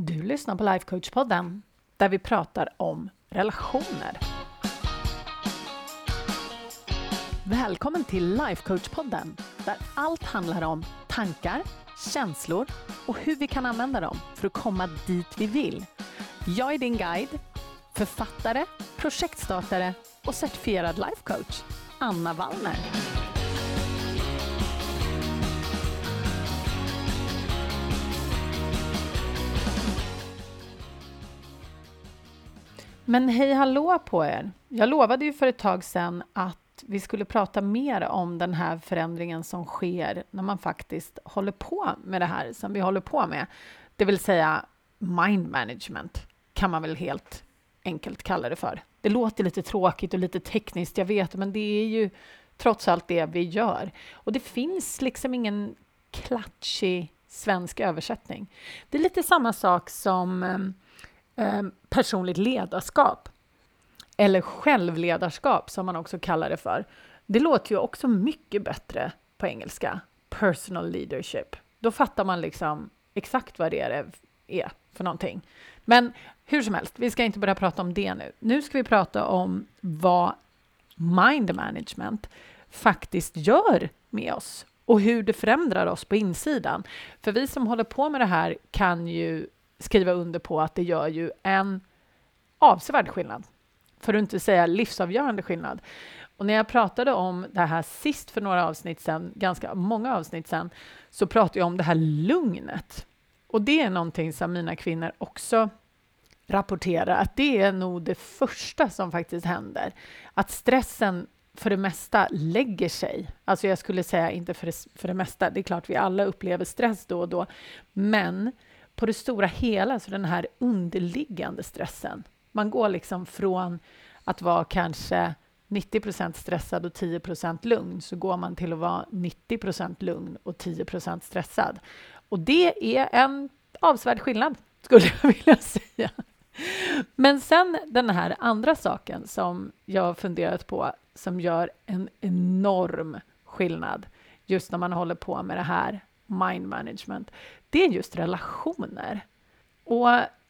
Du lyssnar på Lifecoach-podden där vi pratar om relationer. Välkommen till Lifecoach-podden där allt handlar om tankar, känslor och hur vi kan använda dem för att komma dit vi vill. Jag är din guide, författare, projektstartare och certifierad lifecoach, Anna Wallner. Men hej hallå på er! Jag lovade ju för ett tag sedan att vi skulle prata mer om den här förändringen som sker när man faktiskt håller på med det här som vi håller på med. Det vill säga mind management kan man väl helt enkelt kalla det för. Det låter lite tråkigt och lite tekniskt, jag vet, men det är ju trots allt det vi gör. Och det finns liksom ingen klatschig svensk översättning. Det är lite samma sak som ehm, eh, personligt ledarskap eller självledarskap som man också kallar det för. Det låter ju också mycket bättre på engelska. Personal leadership. Då fattar man liksom exakt vad det är för någonting. Men hur som helst, vi ska inte börja prata om det nu. Nu ska vi prata om vad mind management faktiskt gör med oss och hur det förändrar oss på insidan. För vi som håller på med det här kan ju skriva under på att det gör ju en avsevärd skillnad, för att inte säga livsavgörande skillnad. Och när jag pratade om det här sist för några avsnitt sen, ganska många avsnitt sen så pratade jag om det här lugnet. Och det är någonting som mina kvinnor också rapporterar, att det är nog det första som faktiskt händer. Att stressen för det mesta lägger sig. Alltså jag skulle säga inte för det, för det mesta, det är klart vi alla upplever stress då och då, men på det stora hela, så den här underliggande stressen. Man går liksom från att vara kanske 90% stressad och 10% lugn, så går man till att vara 90% lugn och 10% stressad. Och det är en avsevärd skillnad, skulle jag vilja säga. Men sen den här andra saken som jag har funderat på, som gör en enorm skillnad just när man håller på med det här mind management, det är just relationer. Och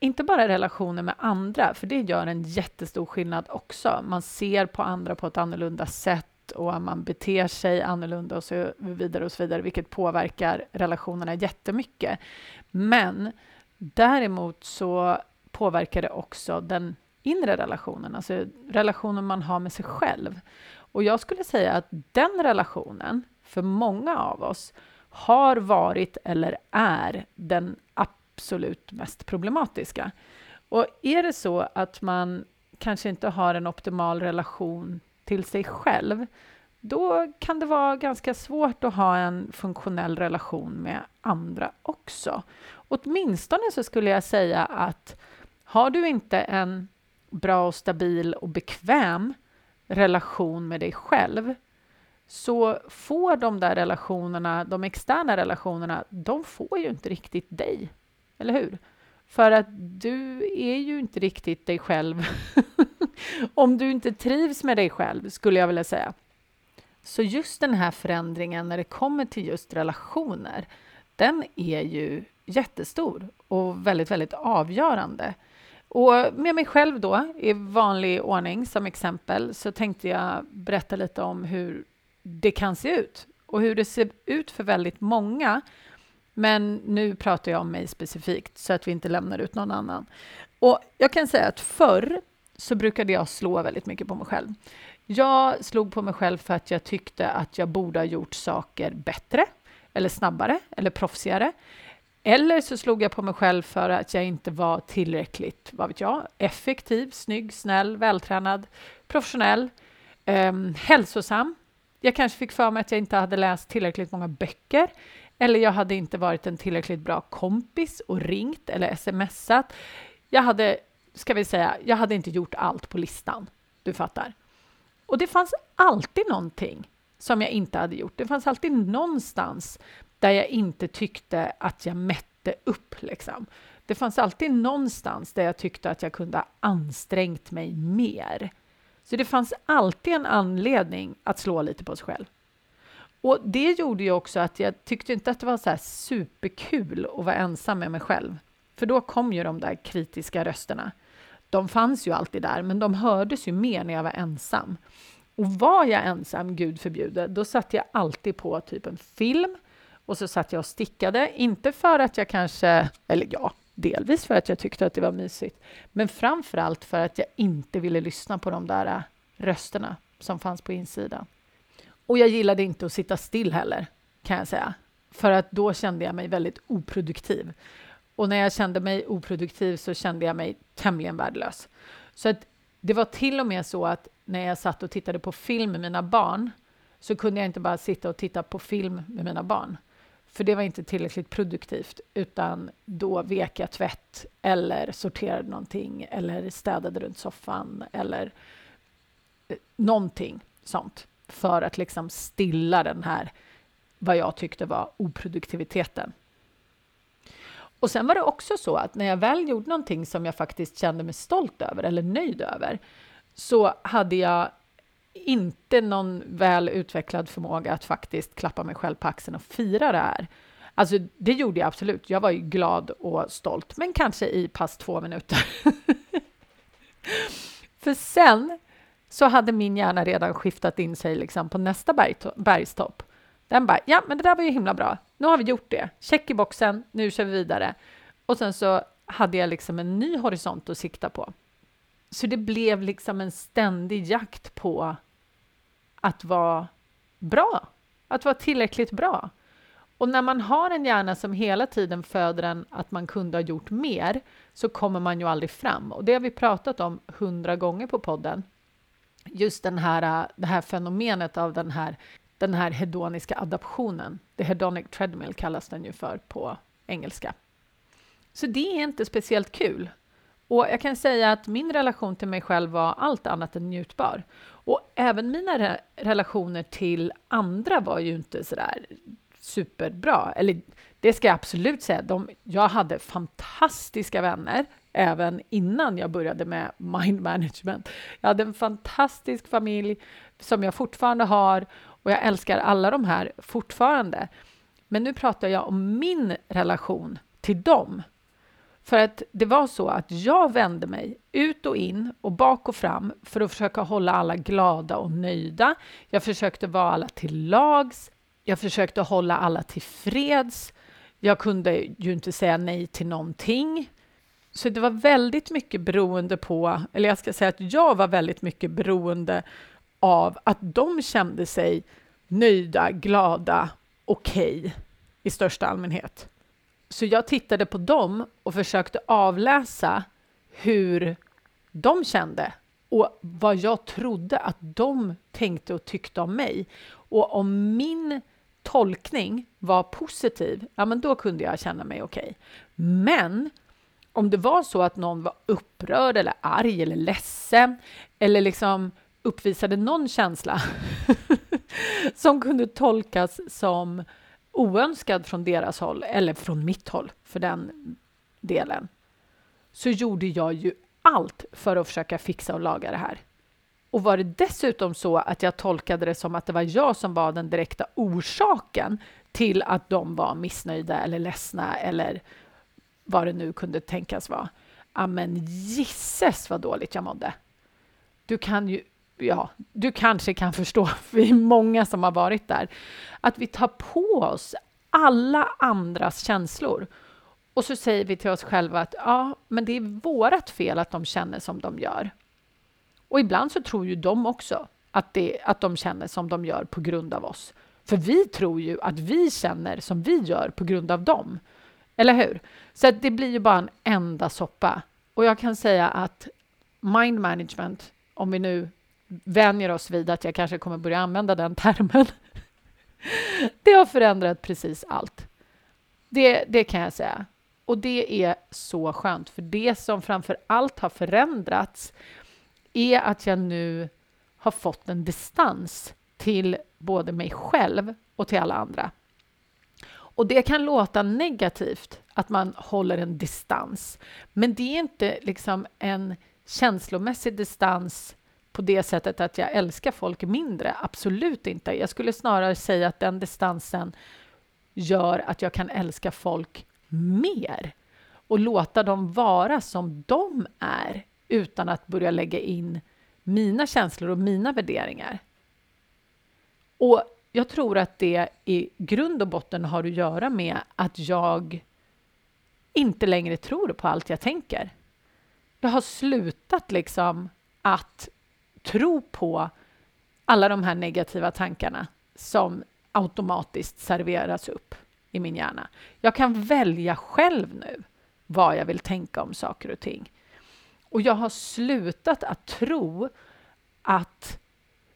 inte bara relationer med andra, för det gör en jättestor skillnad också. Man ser på andra på ett annorlunda sätt och man beter sig annorlunda och så vidare och så vidare, vilket påverkar relationerna jättemycket. Men däremot så påverkar det också den inre relationen, alltså relationen man har med sig själv. Och jag skulle säga att den relationen, för många av oss, har varit eller är den absolut mest problematiska. Och är det så att man kanske inte har en optimal relation till sig själv, då kan det vara ganska svårt att ha en funktionell relation med andra också. Åtminstone så skulle jag säga att har du inte en bra och stabil och bekväm relation med dig själv, så får de där relationerna, de externa relationerna, de får ju inte riktigt dig. Eller hur? För att du är ju inte riktigt dig själv om du inte trivs med dig själv, skulle jag vilja säga. Så just den här förändringen när det kommer till just relationer, den är ju jättestor och väldigt, väldigt avgörande. Och med mig själv då, i vanlig ordning som exempel, så tänkte jag berätta lite om hur det kan se ut och hur det ser ut för väldigt många. Men nu pratar jag om mig specifikt så att vi inte lämnar ut någon annan. Och jag kan säga att förr så brukade jag slå väldigt mycket på mig själv. Jag slog på mig själv för att jag tyckte att jag borde ha gjort saker bättre eller snabbare eller proffsigare. Eller så slog jag på mig själv för att jag inte var tillräckligt, vad vet jag, effektiv, snygg, snäll, vältränad, professionell, eh, hälsosam jag kanske fick för mig att jag inte hade läst tillräckligt många böcker eller jag hade inte varit en tillräckligt bra kompis och ringt eller smsat. Jag hade, ska vi säga, jag hade inte gjort allt på listan. Du fattar. Och det fanns alltid någonting som jag inte hade gjort. Det fanns alltid någonstans där jag inte tyckte att jag mätte upp. Liksom. Det fanns alltid någonstans där jag tyckte att jag kunde ha ansträngt mig mer. Så det fanns alltid en anledning att slå lite på sig själv. Och det gjorde ju också att jag tyckte inte att det var så superkul att vara ensam med mig själv. För då kom ju de där kritiska rösterna. De fanns ju alltid där, men de hördes ju mer när jag var ensam. Och var jag ensam, gud förbjude, då satt jag alltid på typ en film och så satt jag och stickade. Inte för att jag kanske, eller ja, delvis för att jag tyckte att det var mysigt, men framför allt för att jag inte ville lyssna på de där äh, rösterna som fanns på insidan. Och jag gillade inte att sitta still heller, kan jag säga, för att då kände jag mig väldigt oproduktiv. Och när jag kände mig oproduktiv så kände jag mig tämligen värdelös. Så att det var till och med så att när jag satt och tittade på film med mina barn så kunde jag inte bara sitta och titta på film med mina barn. För det var inte tillräckligt produktivt, utan då vek jag tvätt eller sorterade någonting eller städade runt soffan eller eh, någonting sånt för att liksom stilla den här, vad jag tyckte var oproduktiviteten. Och sen var det också så att när jag väl gjorde någonting som jag faktiskt kände mig stolt över eller nöjd över, så hade jag inte någon väl utvecklad förmåga att faktiskt klappa mig själv på axeln och fira det här. Alltså, det gjorde jag absolut. Jag var ju glad och stolt, men kanske i pass två minuter. För sen så hade min hjärna redan skiftat in sig liksom på nästa bergstopp. Den bara, ja, men det där var ju himla bra. Nu har vi gjort det. Check i boxen, nu kör vi vidare. Och sen så hade jag liksom en ny horisont att sikta på. Så det blev liksom en ständig jakt på att vara bra, att vara tillräckligt bra. Och när man har en hjärna som hela tiden föder en att man kunde ha gjort mer så kommer man ju aldrig fram. Och det har vi pratat om hundra gånger på podden. Just den här, äh, det här fenomenet av den här, den här hedoniska adaptionen. The hedonic treadmill kallas den ju för på engelska. Så det är inte speciellt kul. Och jag kan säga att min relation till mig själv var allt annat än njutbar. Och även mina re relationer till andra var ju inte sådär superbra. Eller det ska jag absolut säga. De, jag hade fantastiska vänner även innan jag började med mind management. Jag hade en fantastisk familj som jag fortfarande har och jag älskar alla de här fortfarande. Men nu pratar jag om min relation till dem. För att det var så att jag vände mig ut och in och bak och fram för att försöka hålla alla glada och nöjda. Jag försökte vara alla till lags. Jag försökte hålla alla till freds. Jag kunde ju inte säga nej till någonting. Så det var väldigt mycket beroende på, eller jag ska säga att jag var väldigt mycket beroende av att de kände sig nöjda, glada, okej okay, i största allmänhet. Så jag tittade på dem och försökte avläsa hur de kände och vad jag trodde att de tänkte och tyckte om mig. Och om min tolkning var positiv, ja men då kunde jag känna mig okej. Okay. Men om det var så att någon var upprörd eller arg eller ledsen eller liksom uppvisade någon känsla som kunde tolkas som oönskad från deras håll, eller från mitt håll för den delen, så gjorde jag ju allt för att försöka fixa och laga det här. Och var det dessutom så att jag tolkade det som att det var jag som var den direkta orsaken till att de var missnöjda eller ledsna eller vad det nu kunde tänkas vara. Ja, men gisses vad dåligt jag mådde. Du kan ju ja, du kanske kan förstå, vi är många som har varit där, att vi tar på oss alla andras känslor. Och så säger vi till oss själva att ja, men det är vårt fel att de känner som de gör. Och ibland så tror ju de också att, det, att de känner som de gör på grund av oss. För vi tror ju att vi känner som vi gör på grund av dem. Eller hur? Så det blir ju bara en enda soppa. Och jag kan säga att mind management, om vi nu vänjer oss vid att jag kanske kommer börja använda den termen. det har förändrat precis allt. Det, det kan jag säga. Och det är så skönt, för det som framför allt har förändrats är att jag nu har fått en distans till både mig själv och till alla andra. Och det kan låta negativt att man håller en distans, men det är inte liksom en känslomässig distans på det sättet att jag älskar folk mindre. Absolut inte. Jag skulle snarare säga att den distansen gör att jag kan älska folk mer. och låta dem vara som de är utan att börja lägga in mina känslor och mina värderingar. Och jag tror att det i grund och botten har att göra med att jag inte längre tror på allt jag tänker. Jag har slutat liksom att tro på alla de här negativa tankarna som automatiskt serveras upp i min hjärna. Jag kan välja själv nu vad jag vill tänka om saker och ting. Och jag har slutat att tro att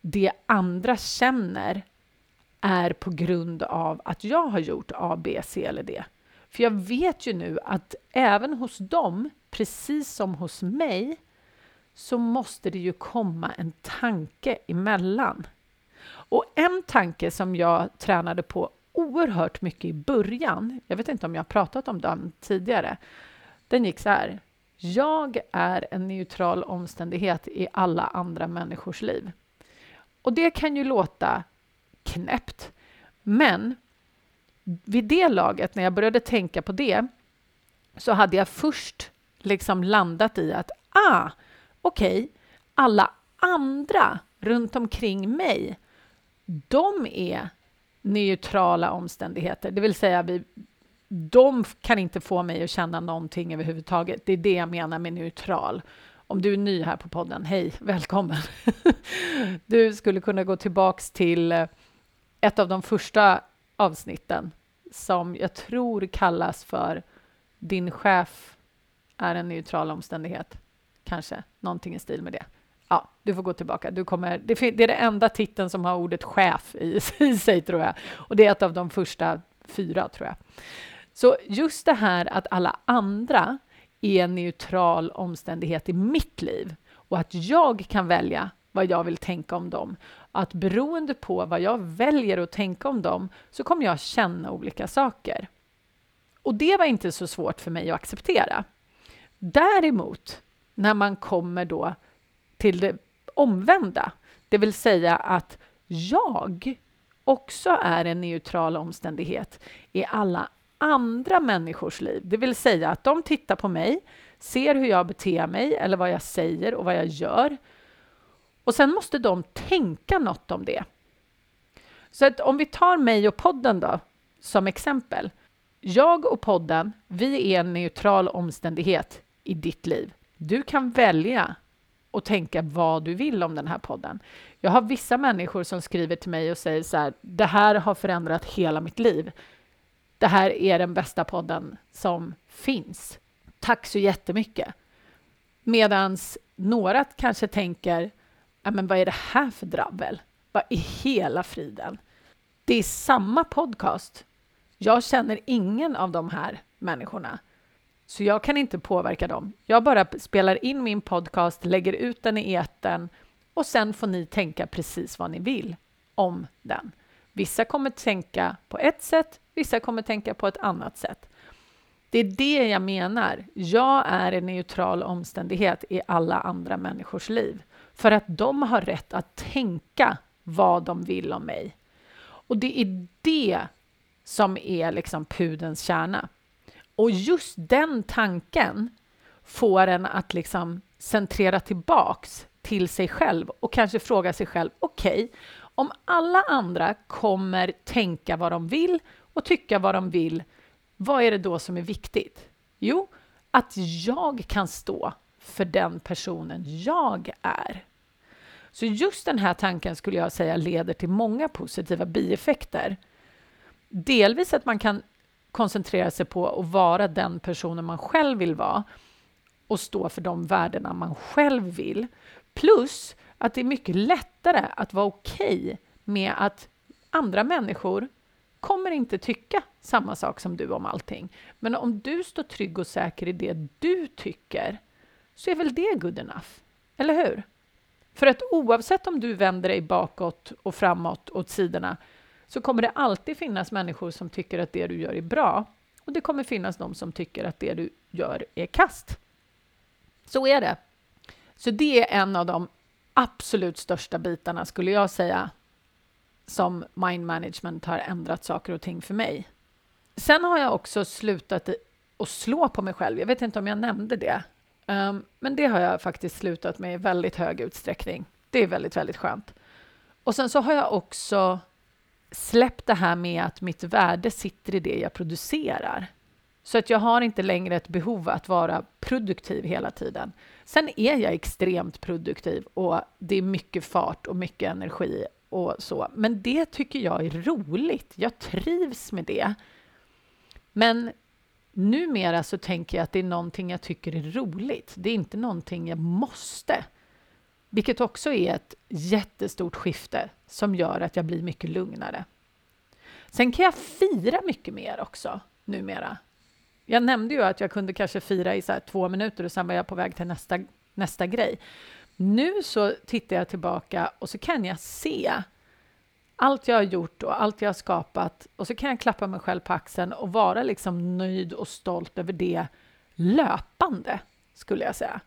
det andra känner är på grund av att jag har gjort A, B, C eller D. För jag vet ju nu att även hos dem, precis som hos mig, så måste det ju komma en tanke emellan. Och en tanke som jag tränade på oerhört mycket i början, jag vet inte om jag har pratat om den tidigare, den gick så här. Jag är en neutral omständighet i alla andra människors liv. Och det kan ju låta knäppt, men vid det laget, när jag började tänka på det, så hade jag först liksom landat i att ah, okej, okay, alla andra runt omkring mig, de är neutrala omständigheter, det vill säga vi, de kan inte få mig att känna någonting överhuvudtaget. Det är det jag menar med neutral. Om du är ny här på podden, hej, välkommen! Du skulle kunna gå tillbaks till eh, ett av de första avsnitten som jag tror kallas för Din chef är en neutral omständighet. Kanske någonting i stil med det. Ja, du får gå tillbaka. Du kommer, det, är det enda titeln som har ordet chef i, i sig, tror jag. Och det är ett av de första fyra, tror jag. Så just det här att alla andra är en neutral omständighet i mitt liv och att jag kan välja vad jag vill tänka om dem. Att beroende på vad jag väljer att tänka om dem så kommer jag känna olika saker. Och det var inte så svårt för mig att acceptera. Däremot, när man kommer då till det omvända, det vill säga att jag också är en neutral omständighet i alla andra människors liv. Det vill säga att de tittar på mig, ser hur jag beter mig eller vad jag säger och vad jag gör. Och sen måste de tänka något om det. Så att om vi tar mig och podden då, som exempel. Jag och podden, vi är en neutral omständighet i ditt liv. Du kan välja och tänka vad du vill om den här podden. Jag har vissa människor som skriver till mig och säger så här, det här har förändrat hela mitt liv. Det här är den bästa podden som finns. Tack så jättemycket. Medans några kanske tänker, men vad är det här för drabbel? Vad i hela friden? Det är samma podcast. Jag känner ingen av de här människorna. Så jag kan inte påverka dem. Jag bara spelar in min podcast, lägger ut den i eten och sen får ni tänka precis vad ni vill om den. Vissa kommer tänka på ett sätt, vissa kommer tänka på ett annat sätt. Det är det jag menar. Jag är en neutral omständighet i alla andra människors liv för att de har rätt att tänka vad de vill om mig. Och det är det som är liksom pudens kärna. Och just den tanken får en att liksom centrera tillbaks till sig själv och kanske fråga sig själv, okej, okay, om alla andra kommer tänka vad de vill och tycka vad de vill, vad är det då som är viktigt? Jo, att jag kan stå för den personen jag är. Så just den här tanken skulle jag säga leder till många positiva bieffekter. Delvis att man kan koncentrera sig på att vara den personen man själv vill vara och stå för de värdena man själv vill. Plus att det är mycket lättare att vara okej okay med att andra människor kommer inte tycka samma sak som du om allting. Men om du står trygg och säker i det du tycker så är väl det good enough? Eller hur? För att oavsett om du vänder dig bakåt och framåt åt sidorna så kommer det alltid finnas människor som tycker att det du gör är bra och det kommer finnas de som tycker att det du gör är kast. Så är det. Så det är en av de absolut största bitarna, skulle jag säga, som mind management har ändrat saker och ting för mig. Sen har jag också slutat att slå på mig själv. Jag vet inte om jag nämnde det. Um, men det har jag faktiskt slutat med i väldigt hög utsträckning. Det är väldigt, väldigt skönt. Och sen så har jag också släppt det här med att mitt värde sitter i det jag producerar. Så att jag har inte längre ett behov att vara produktiv hela tiden. Sen är jag extremt produktiv och det är mycket fart och mycket energi och så. Men det tycker jag är roligt. Jag trivs med det. Men numera så tänker jag att det är någonting jag tycker är roligt. Det är inte någonting jag måste. Vilket också är ett jättestort skifte som gör att jag blir mycket lugnare. Sen kan jag fira mycket mer också numera. Jag nämnde ju att jag kunde kanske fira i så två minuter och sen var jag på väg till nästa, nästa grej. Nu så tittar jag tillbaka och så kan jag se allt jag har gjort och allt jag har skapat och så kan jag klappa mig själv på axeln och vara liksom nöjd och stolt över det löpande, skulle jag säga.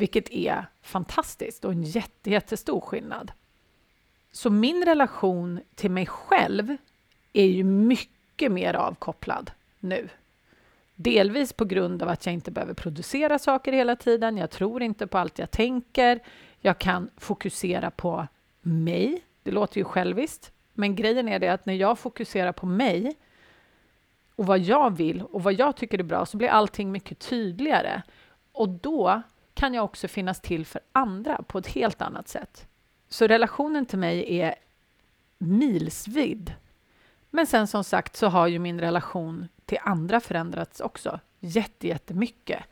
Vilket är fantastiskt och en jätte, jättestor skillnad. Så min relation till mig själv är ju mycket mer avkopplad nu. Delvis på grund av att jag inte behöver producera saker hela tiden. Jag tror inte på allt jag tänker. Jag kan fokusera på mig. Det låter ju själviskt, men grejen är det att när jag fokuserar på mig och vad jag vill och vad jag tycker är bra så blir allting mycket tydligare. Och då kan jag också finnas till för andra på ett helt annat sätt. Så relationen till mig är milsvid. Men sen som sagt så har ju min relation till andra förändrats också jättemycket.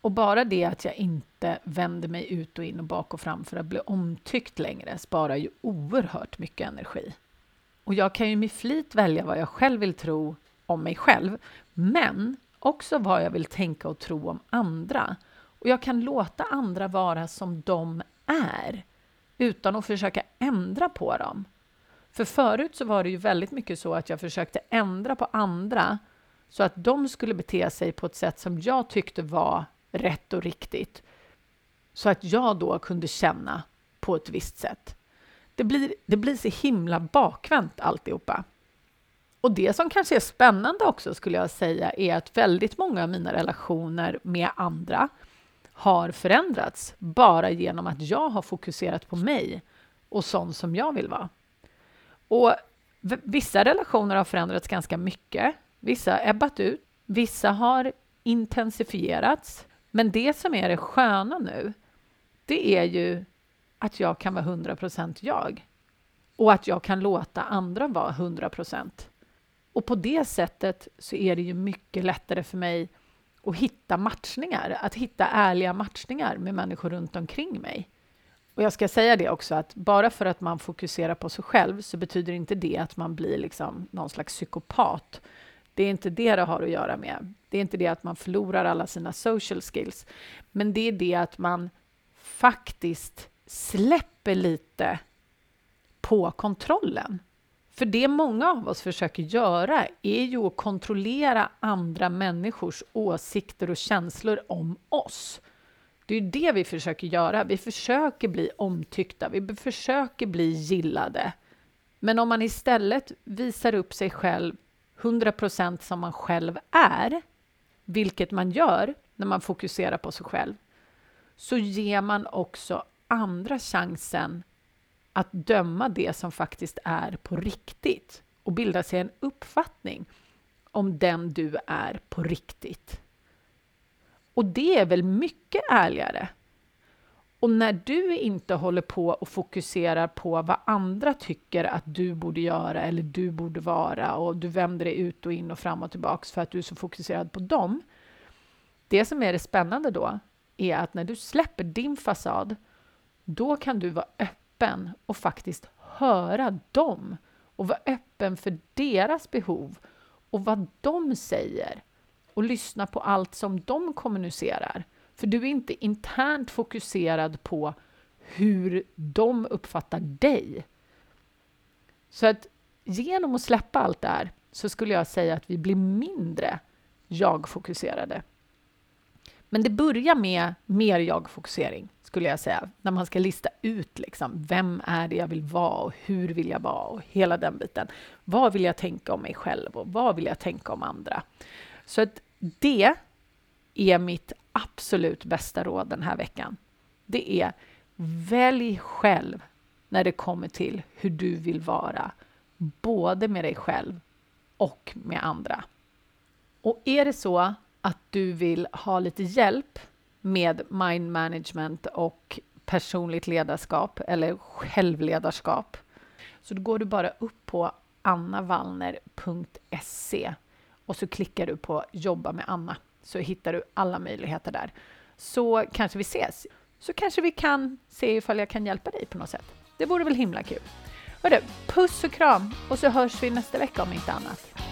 Och bara det att jag inte vänder mig ut och in och bak och fram för att bli omtyckt längre sparar ju oerhört mycket energi. Och jag kan ju med flit välja vad jag själv vill tro om mig själv, men också vad jag vill tänka och tro om andra. Och jag kan låta andra vara som de är utan att försöka ändra på dem. För förut så var det ju väldigt mycket så att jag försökte ändra på andra så att de skulle bete sig på ett sätt som jag tyckte var rätt och riktigt. Så att jag då kunde känna på ett visst sätt. Det blir, det blir så himla bakvänt alltihopa. Och det som kanske är spännande också skulle jag säga är att väldigt många av mina relationer med andra har förändrats bara genom att jag har fokuserat på mig och sån som jag vill vara. Och vissa relationer har förändrats ganska mycket. Vissa har ebbat ut. Vissa har intensifierats. Men det som är det sköna nu, det är ju att jag kan vara 100% jag. Och att jag kan låta andra vara 100% Och på det sättet så är det ju mycket lättare för mig och hitta matchningar, att hitta ärliga matchningar med människor runt omkring mig. Och jag ska säga det också att bara för att man fokuserar på sig själv så betyder inte det att man blir liksom någon slags psykopat. Det är inte det det har att göra med. Det är inte det att man förlorar alla sina social skills. Men det är det att man faktiskt släpper lite på kontrollen. För det många av oss försöker göra är ju att kontrollera andra människors åsikter och känslor om oss. Det är det vi försöker göra. Vi försöker bli omtyckta, vi försöker bli gillade. Men om man istället visar upp sig själv 100 % som man själv är, vilket man gör när man fokuserar på sig själv, så ger man också andra chansen att döma det som faktiskt är på riktigt och bilda sig en uppfattning om den du är på riktigt. Och det är väl mycket ärligare? Och när du inte håller på och fokuserar på vad andra tycker att du borde göra eller du borde vara och du vänder dig ut och in och fram och tillbaks för att du är så fokuserad på dem. Det som är det spännande då är att när du släpper din fasad, då kan du vara öppen öppen och faktiskt höra dem och vara öppen för deras behov och vad de säger och lyssna på allt som de kommunicerar. För du är inte internt fokuserad på hur de uppfattar dig. Så att genom att släppa allt det här så skulle jag säga att vi blir mindre jag-fokuserade. Men det börjar med mer jag-fokusering, skulle jag säga, när man ska lista ut liksom, vem är det jag vill vara och hur vill jag vara och hela den biten. Vad vill jag tänka om mig själv och vad vill jag tänka om andra? Så att det är mitt absolut bästa råd den här veckan. Det är välj själv när det kommer till hur du vill vara, både med dig själv och med andra. Och är det så att du vill ha lite hjälp med mind management och personligt ledarskap eller självledarskap så då går du bara upp på annavallner.se och så klickar du på jobba med Anna så hittar du alla möjligheter där. Så kanske vi ses. Så kanske vi kan se ifall jag kan hjälpa dig på något sätt. Det vore väl himla kul. Hörru, puss och kram och så hörs vi nästa vecka om inte annat.